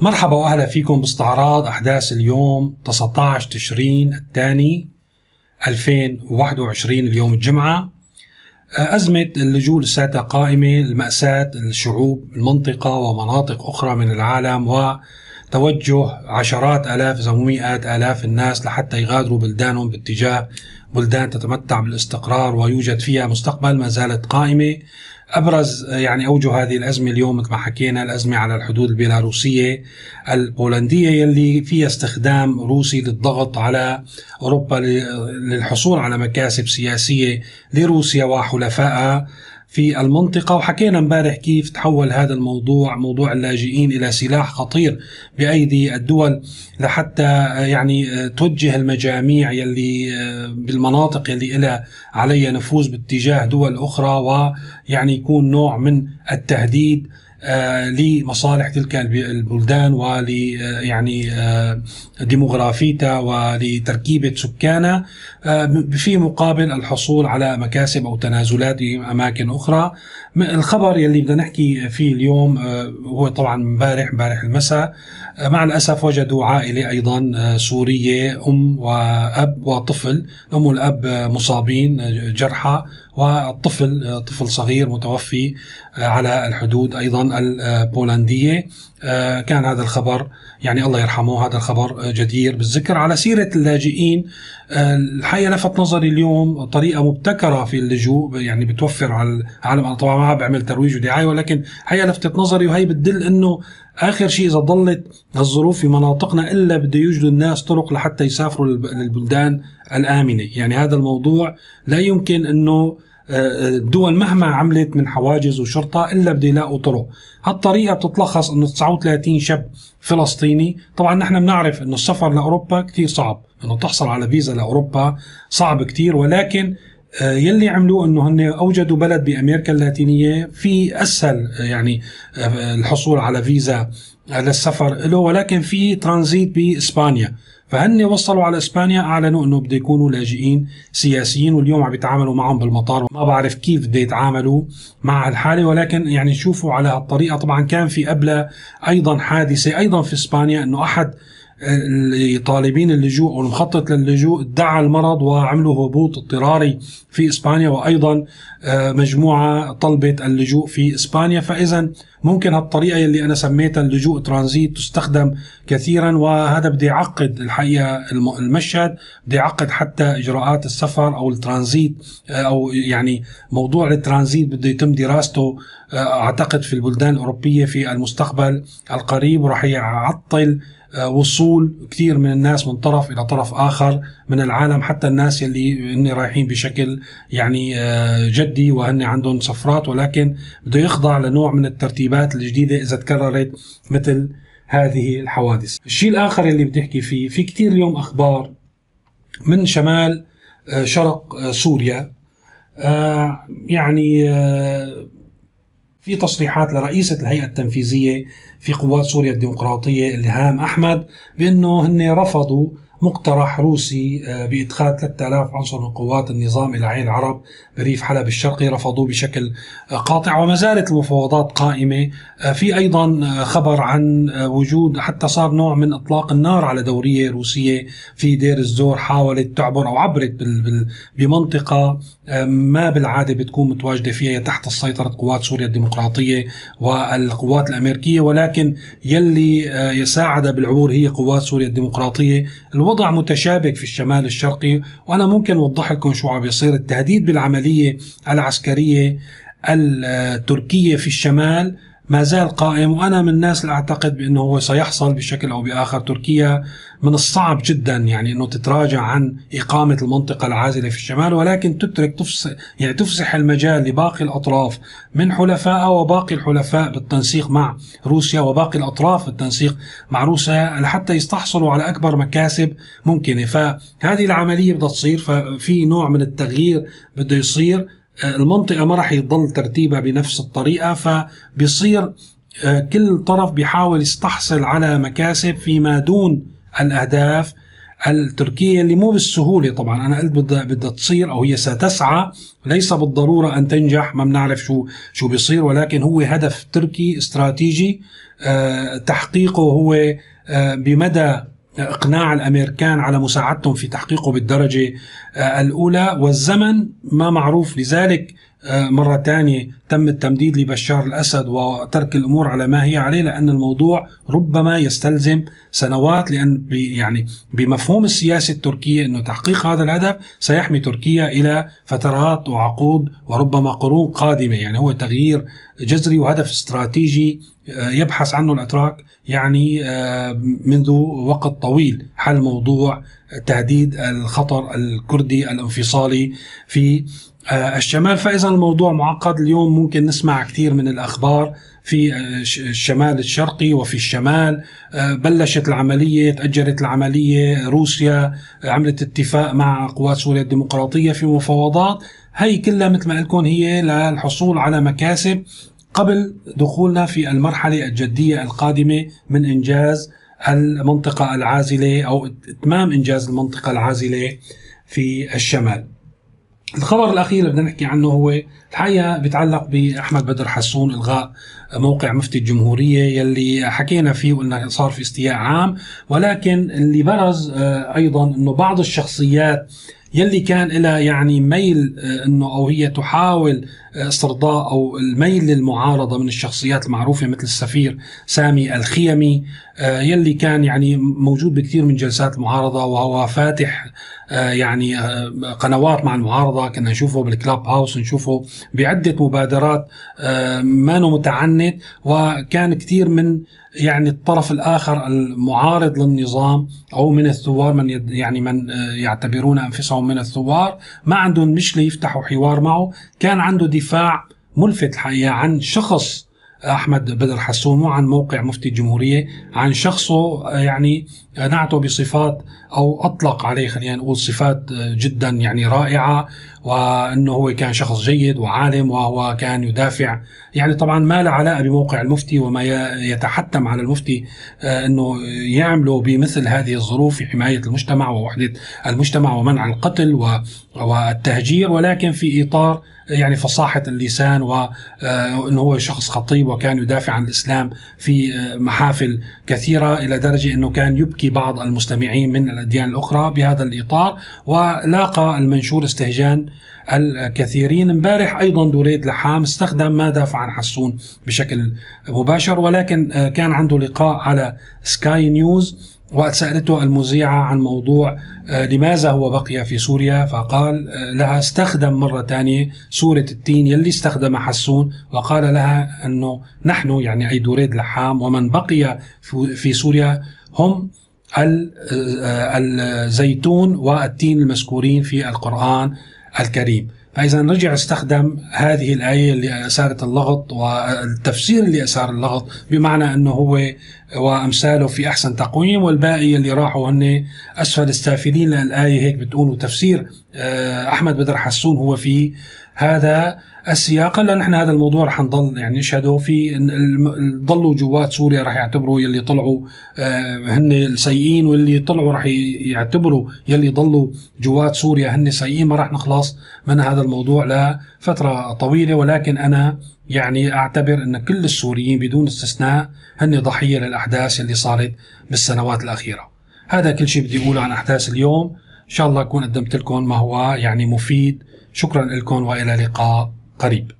مرحبا وأهلا فيكم باستعراض أحداث اليوم 19 تشرين الثاني 2021 اليوم الجمعة. أزمة اللجوء لساتها قائمة المأساة الشعوب المنطقة ومناطق أخرى من العالم وتوجه عشرات آلاف إذا مئات آلاف الناس لحتى يغادروا بلدانهم باتجاه بلدان تتمتع بالاستقرار ويوجد فيها مستقبل ما زالت قائمة. أبرز يعني أوجه هذه الأزمة اليوم مثل ما حكينا الأزمة على الحدود البيلاروسية البولندية يلي فيها استخدام روسي للضغط على أوروبا للحصول على مكاسب سياسية لروسيا وحلفائها. في المنطقة. وحكينا امبارح كيف تحول هذا الموضوع موضوع اللاجئين إلى سلاح خطير بأيدي الدول لحتى يعني توجه المجاميع يلي بالمناطق يلي لها عليها نفوذ باتجاه دول أخرى ويعني يكون نوع من التهديد آه، لمصالح تلك البلدان ول آه، يعني آه، ديموغرافيتها ولتركيبة سكانها في مقابل الحصول على مكاسب أو تنازلات في أماكن أخرى. الخبر يلي بدنا نحكي فيه اليوم هو طبعا امبارح امبارح المساء. مع الأسف وجدوا عائلة أيضا سورية أم وأب وطفل. أم والأب مصابين جرحى. والطفل طفل صغير متوفي على الحدود أيضا البولندية. كان هذا الخبر يعني الله يرحمه هذا الخبر جدير بالذكر. على سيرة اللاجئين الحقيقة لفت نظري اليوم طريقة مبتكرة في اللجوء يعني بتوفر على العالم. طبعا ما بعمل ترويج ودعاية ولكن الحقيقة لفتت نظري وهي بتدل إنه آخر شيء إذا ضلت الظروف في مناطقنا إلا بده يوجدوا الناس طرق لحتى يسافروا للبلدان الآمنة، يعني هذا الموضوع لا يمكن إنه الدول مهما عملت من حواجز وشرطة إلا بده يلاقوا طرق. هالطريقة بتتلخص أنه 39 شاب فلسطيني. طبعا نحن بنعرف أنه السفر لأوروبا كثير صعب أنه تحصل على فيزا لأوروبا صعب كثير ولكن آه، يلي عملوه إنه هن أوجدوا بلد بأمريكا اللاتينية في أسهل يعني آه، الحصول على فيزا للسفر له. ولكن في ترانزيت بإسبانيا. فهن وصلوا على إسبانيا أعلنوا إنه بده يكونوا لاجئين سياسيين واليوم عم يتعاملوا معهم بالمطار. ما بعرف كيف بده يتعاملوا مع الحاله ولكن يعني شوفوا على هالطريقة. طبعا كان في قبلها أيضا حادثة أيضا في إسبانيا إنه أحد طالبين اللجوء أو المخطط للجوء ادعى المرض وعملوا هبوط اضطراري في إسبانيا وأيضا آه، مجموعة طلبت اللجوء في إسبانيا. فاذا ممكن هالطريقة اللي أنا سميتها اللجوء ترانزيت تستخدم كثيرا وهذا بده يعقد الحقيقة المشهد بده يعقد حتى إجراءات السفر أو الترانزيت آه، أو يعني موضوع الترانزيت بده يتم دراسته آه، أعتقد في البلدان الأوروبية في المستقبل القريب. وراح يعطل وصول كثير من الناس من طرف إلى طرف آخر من العالم حتى الناس اللي هن رايحين بشكل يعني آه، جدي وهن عندهم سفرات ولكن بده يخضع لنوع من الترتيبات الجديدة إذا تكررت مثل هذه الحوادث. الشيء الآخر اللي بدي أحكي فيه في كثير اليوم أخبار من شمال آه، شرق سوريا يعني في تصريحات لرئيسة الهيئة التنفيذية في قوات سوريا الديمقراطية إلهام أحمد بأنه هن رفضوا مقترح روسي آه، بإدخال 3000 عنصر من قوات النظام إلى عين العرب بريف حلب الشرقي رفضوه بشكل آه، قاطع وما زالت المفاوضات قائمة. آه، في أيضا خبر عن وجود حتى صار نوع من إطلاق النار على دورية روسية في دير الزور حاولت تعبر أو عبرت بمنطقة ما بالعادة بتكون متواجدة فيها تحت السيطرة قوات سوريا الديمقراطية والقوات الأمريكية ولكن يلي يساعد بالعبور هي قوات سوريا الديمقراطية. الوضع متشابك في الشمال الشرقي وأنا ممكن أوضح لكم شو عم بيصير. التهديد بالعملية العسكرية التركية في الشمال ما زال قائم وأنا من الناس اللي أعتقد بأنه هو سيحصل بشكل أو بآخر. تركيا من الصعب جدا يعني إنه تتراجع عن إقامة المنطقة العازلة في الشمال ولكن تترك تفسح يعني تفسح المجال لباقي الأطراف من حلفائها وباقي الحلفاء بالتنسيق مع روسيا وباقي الأطراف بالتنسيق مع روسيا لحتى يستحصلوا على أكبر مكاسب ممكنة. فهذه العملية بدها تصير ففي نوع من التغيير بده يصير. المنطقة ما راح يضل ترتيبها بنفس الطريقة فبيصير آه، كل طرف بيحاول يستحصل على مكاسب فيما دون الأهداف التركية اللي مو بالسهولة طبعا. أنا قلت بدها بدها تصير أو هي ستسعى ليس بالضرورة أن تنجح ما بنعرف شو شو بيصير ولكن هو هدف تركي استراتيجي آه، تحقيقه هو آه، بمدى إقناع الأمريكان على مساعدتهم في تحقيقه بالدرجة آه، الأولى. والزمن ما معروف لذلك آه، مرة ثانية تم التمديد لبشار الأسد وترك الأمور على ما هي عليه لأن الموضوع ربما يستلزم سنوات لأن يعني بمفهوم السياسة التركية أنه تحقيق هذا الهدف سيحمي تركيا إلى فترات وعقود وربما قرون قادمة. يعني هو تغيير جذري وهدف استراتيجي يبحث عنه الأتراك يعني آه، منذ وقت طويل حل موضوع تهديد الخطر الكردي الانفصالي في آه، الشمال. فإذا الموضوع معقد. اليوم ممكن نسمع كثير من الأخبار في آه، الشمال الشرقي وفي الشمال آه، بلشت العملية تاجلت العملية روسيا عملت اتفاق مع قوات سوريا الديمقراطية في مفاوضات. هي كلها مثل ما لكم هي للحصول على مكاسب قبل دخولنا في المرحلة الجدية القادمة من إنجاز المنطقة العازلة أو إتمام إنجاز المنطقة العازلة في الشمال. الخبر الأخير اللي بدنا نحكي عنه هو الحقيقة بيتعلق بأحمد بدر حسون إلغاء موقع مفتي الجمهورية يلي حكينا فيه وقلنا صار في استياء عام ولكن اللي برز آه، أيضا إنه بعض الشخصيات يلي كان لها يعني ميل آه، إنه أو هي تحاول استرضاء أو الميل للمعارضة من الشخصيات المعروفة مثل السفير سامي الخيمي آه، يلي كان يعني موجود بكثير من جلسات المعارضة وهو فاتح يعني قنوات مع المعارضة كنا نشوفه بالكلاب هاوس نشوفه بعدة مبادرات ما متعنت وكان كثير من يعني الطرف الآخر المعارض للنظام أو من الثوار من يعني من آه، يعتبرون أنفسهم من الثوار ما عندهم مشكلة يفتحوا حوار معه كان عنده دفاع ملفت الحقيقة عن شخص أحمد بدر حسون مو عن موقع مفتي الجمهورية عن شخصه يعني نعته بصفات أو أطلق عليه خلينا نقول صفات جدا يعني رائعة. وأنه هو كان شخص جيد وعالم وهو كان يدافع. يعني طبعا ما له علاقة بموقع المفتي وما يتحتم على المفتي آه، إنه يعمله بمثل هذه الظروف في حماية المجتمع ووحدة المجتمع ومنع القتل والتهجير ولكن في إطار يعني فصاحة اللسان وأنه هو شخص خطيب وكان يدافع عن الإسلام في محافل كثيرة إلى درجة أنه كان يبكي بعض المستمعين من الأديان الأخرى بهذا الإطار. ولاقى المنشور استهجان الكثيرين. امبارح أيضا دوريد لحام استخدم ما دافع عن حسون بشكل مباشر ولكن كان عنده لقاء على سكاي نيوز وسألته المذيعة عن موضوع آه، لماذا هو بقي في سوريا؟ فقال آه، لها استخدم مرة ثانية سورة التين يلي استخدم حسون وقال لها أنه نحن يعني أي دوريد لحام ومن بقي في سوريا هم آه، الزيتون والتين المذكورين في القرآن. الكريم. فإذا رجع استخدم هذه الآية اللي أثارت اللغط والتفسير اللي أثار اللغط بمعنى أنه هو وأمثاله في أحسن تقويم والباقي اللي راحوا هن أسفل السافلين لأن الآية هيك بتقول وتفسير آه، أحمد بدر حسون هو في هذا السياق. لأن إحنا هذا الموضوع رح نضل يعني نشهده في ضلوا جوات سوريا رح يعتبروا يلي طلعوا آه، هن السيئين واللي طلعوا رح يعتبروا يلي ضلوا جوات سوريا هن سيئين. ما رح نخلص من هذا الموضوع لفترة طويلة ولكن أنا يعني أعتبر أن كل السوريين بدون استثناء هن ضحية للأحداث اللي صارت بالسنوات الأخيرة. هذا كل شيء بدي أقوله عن أحداث اليوم، إن شاء الله أكون قدمت لكم ما هو يعني مفيد، شكرا لكم وإلى لقاء قريب.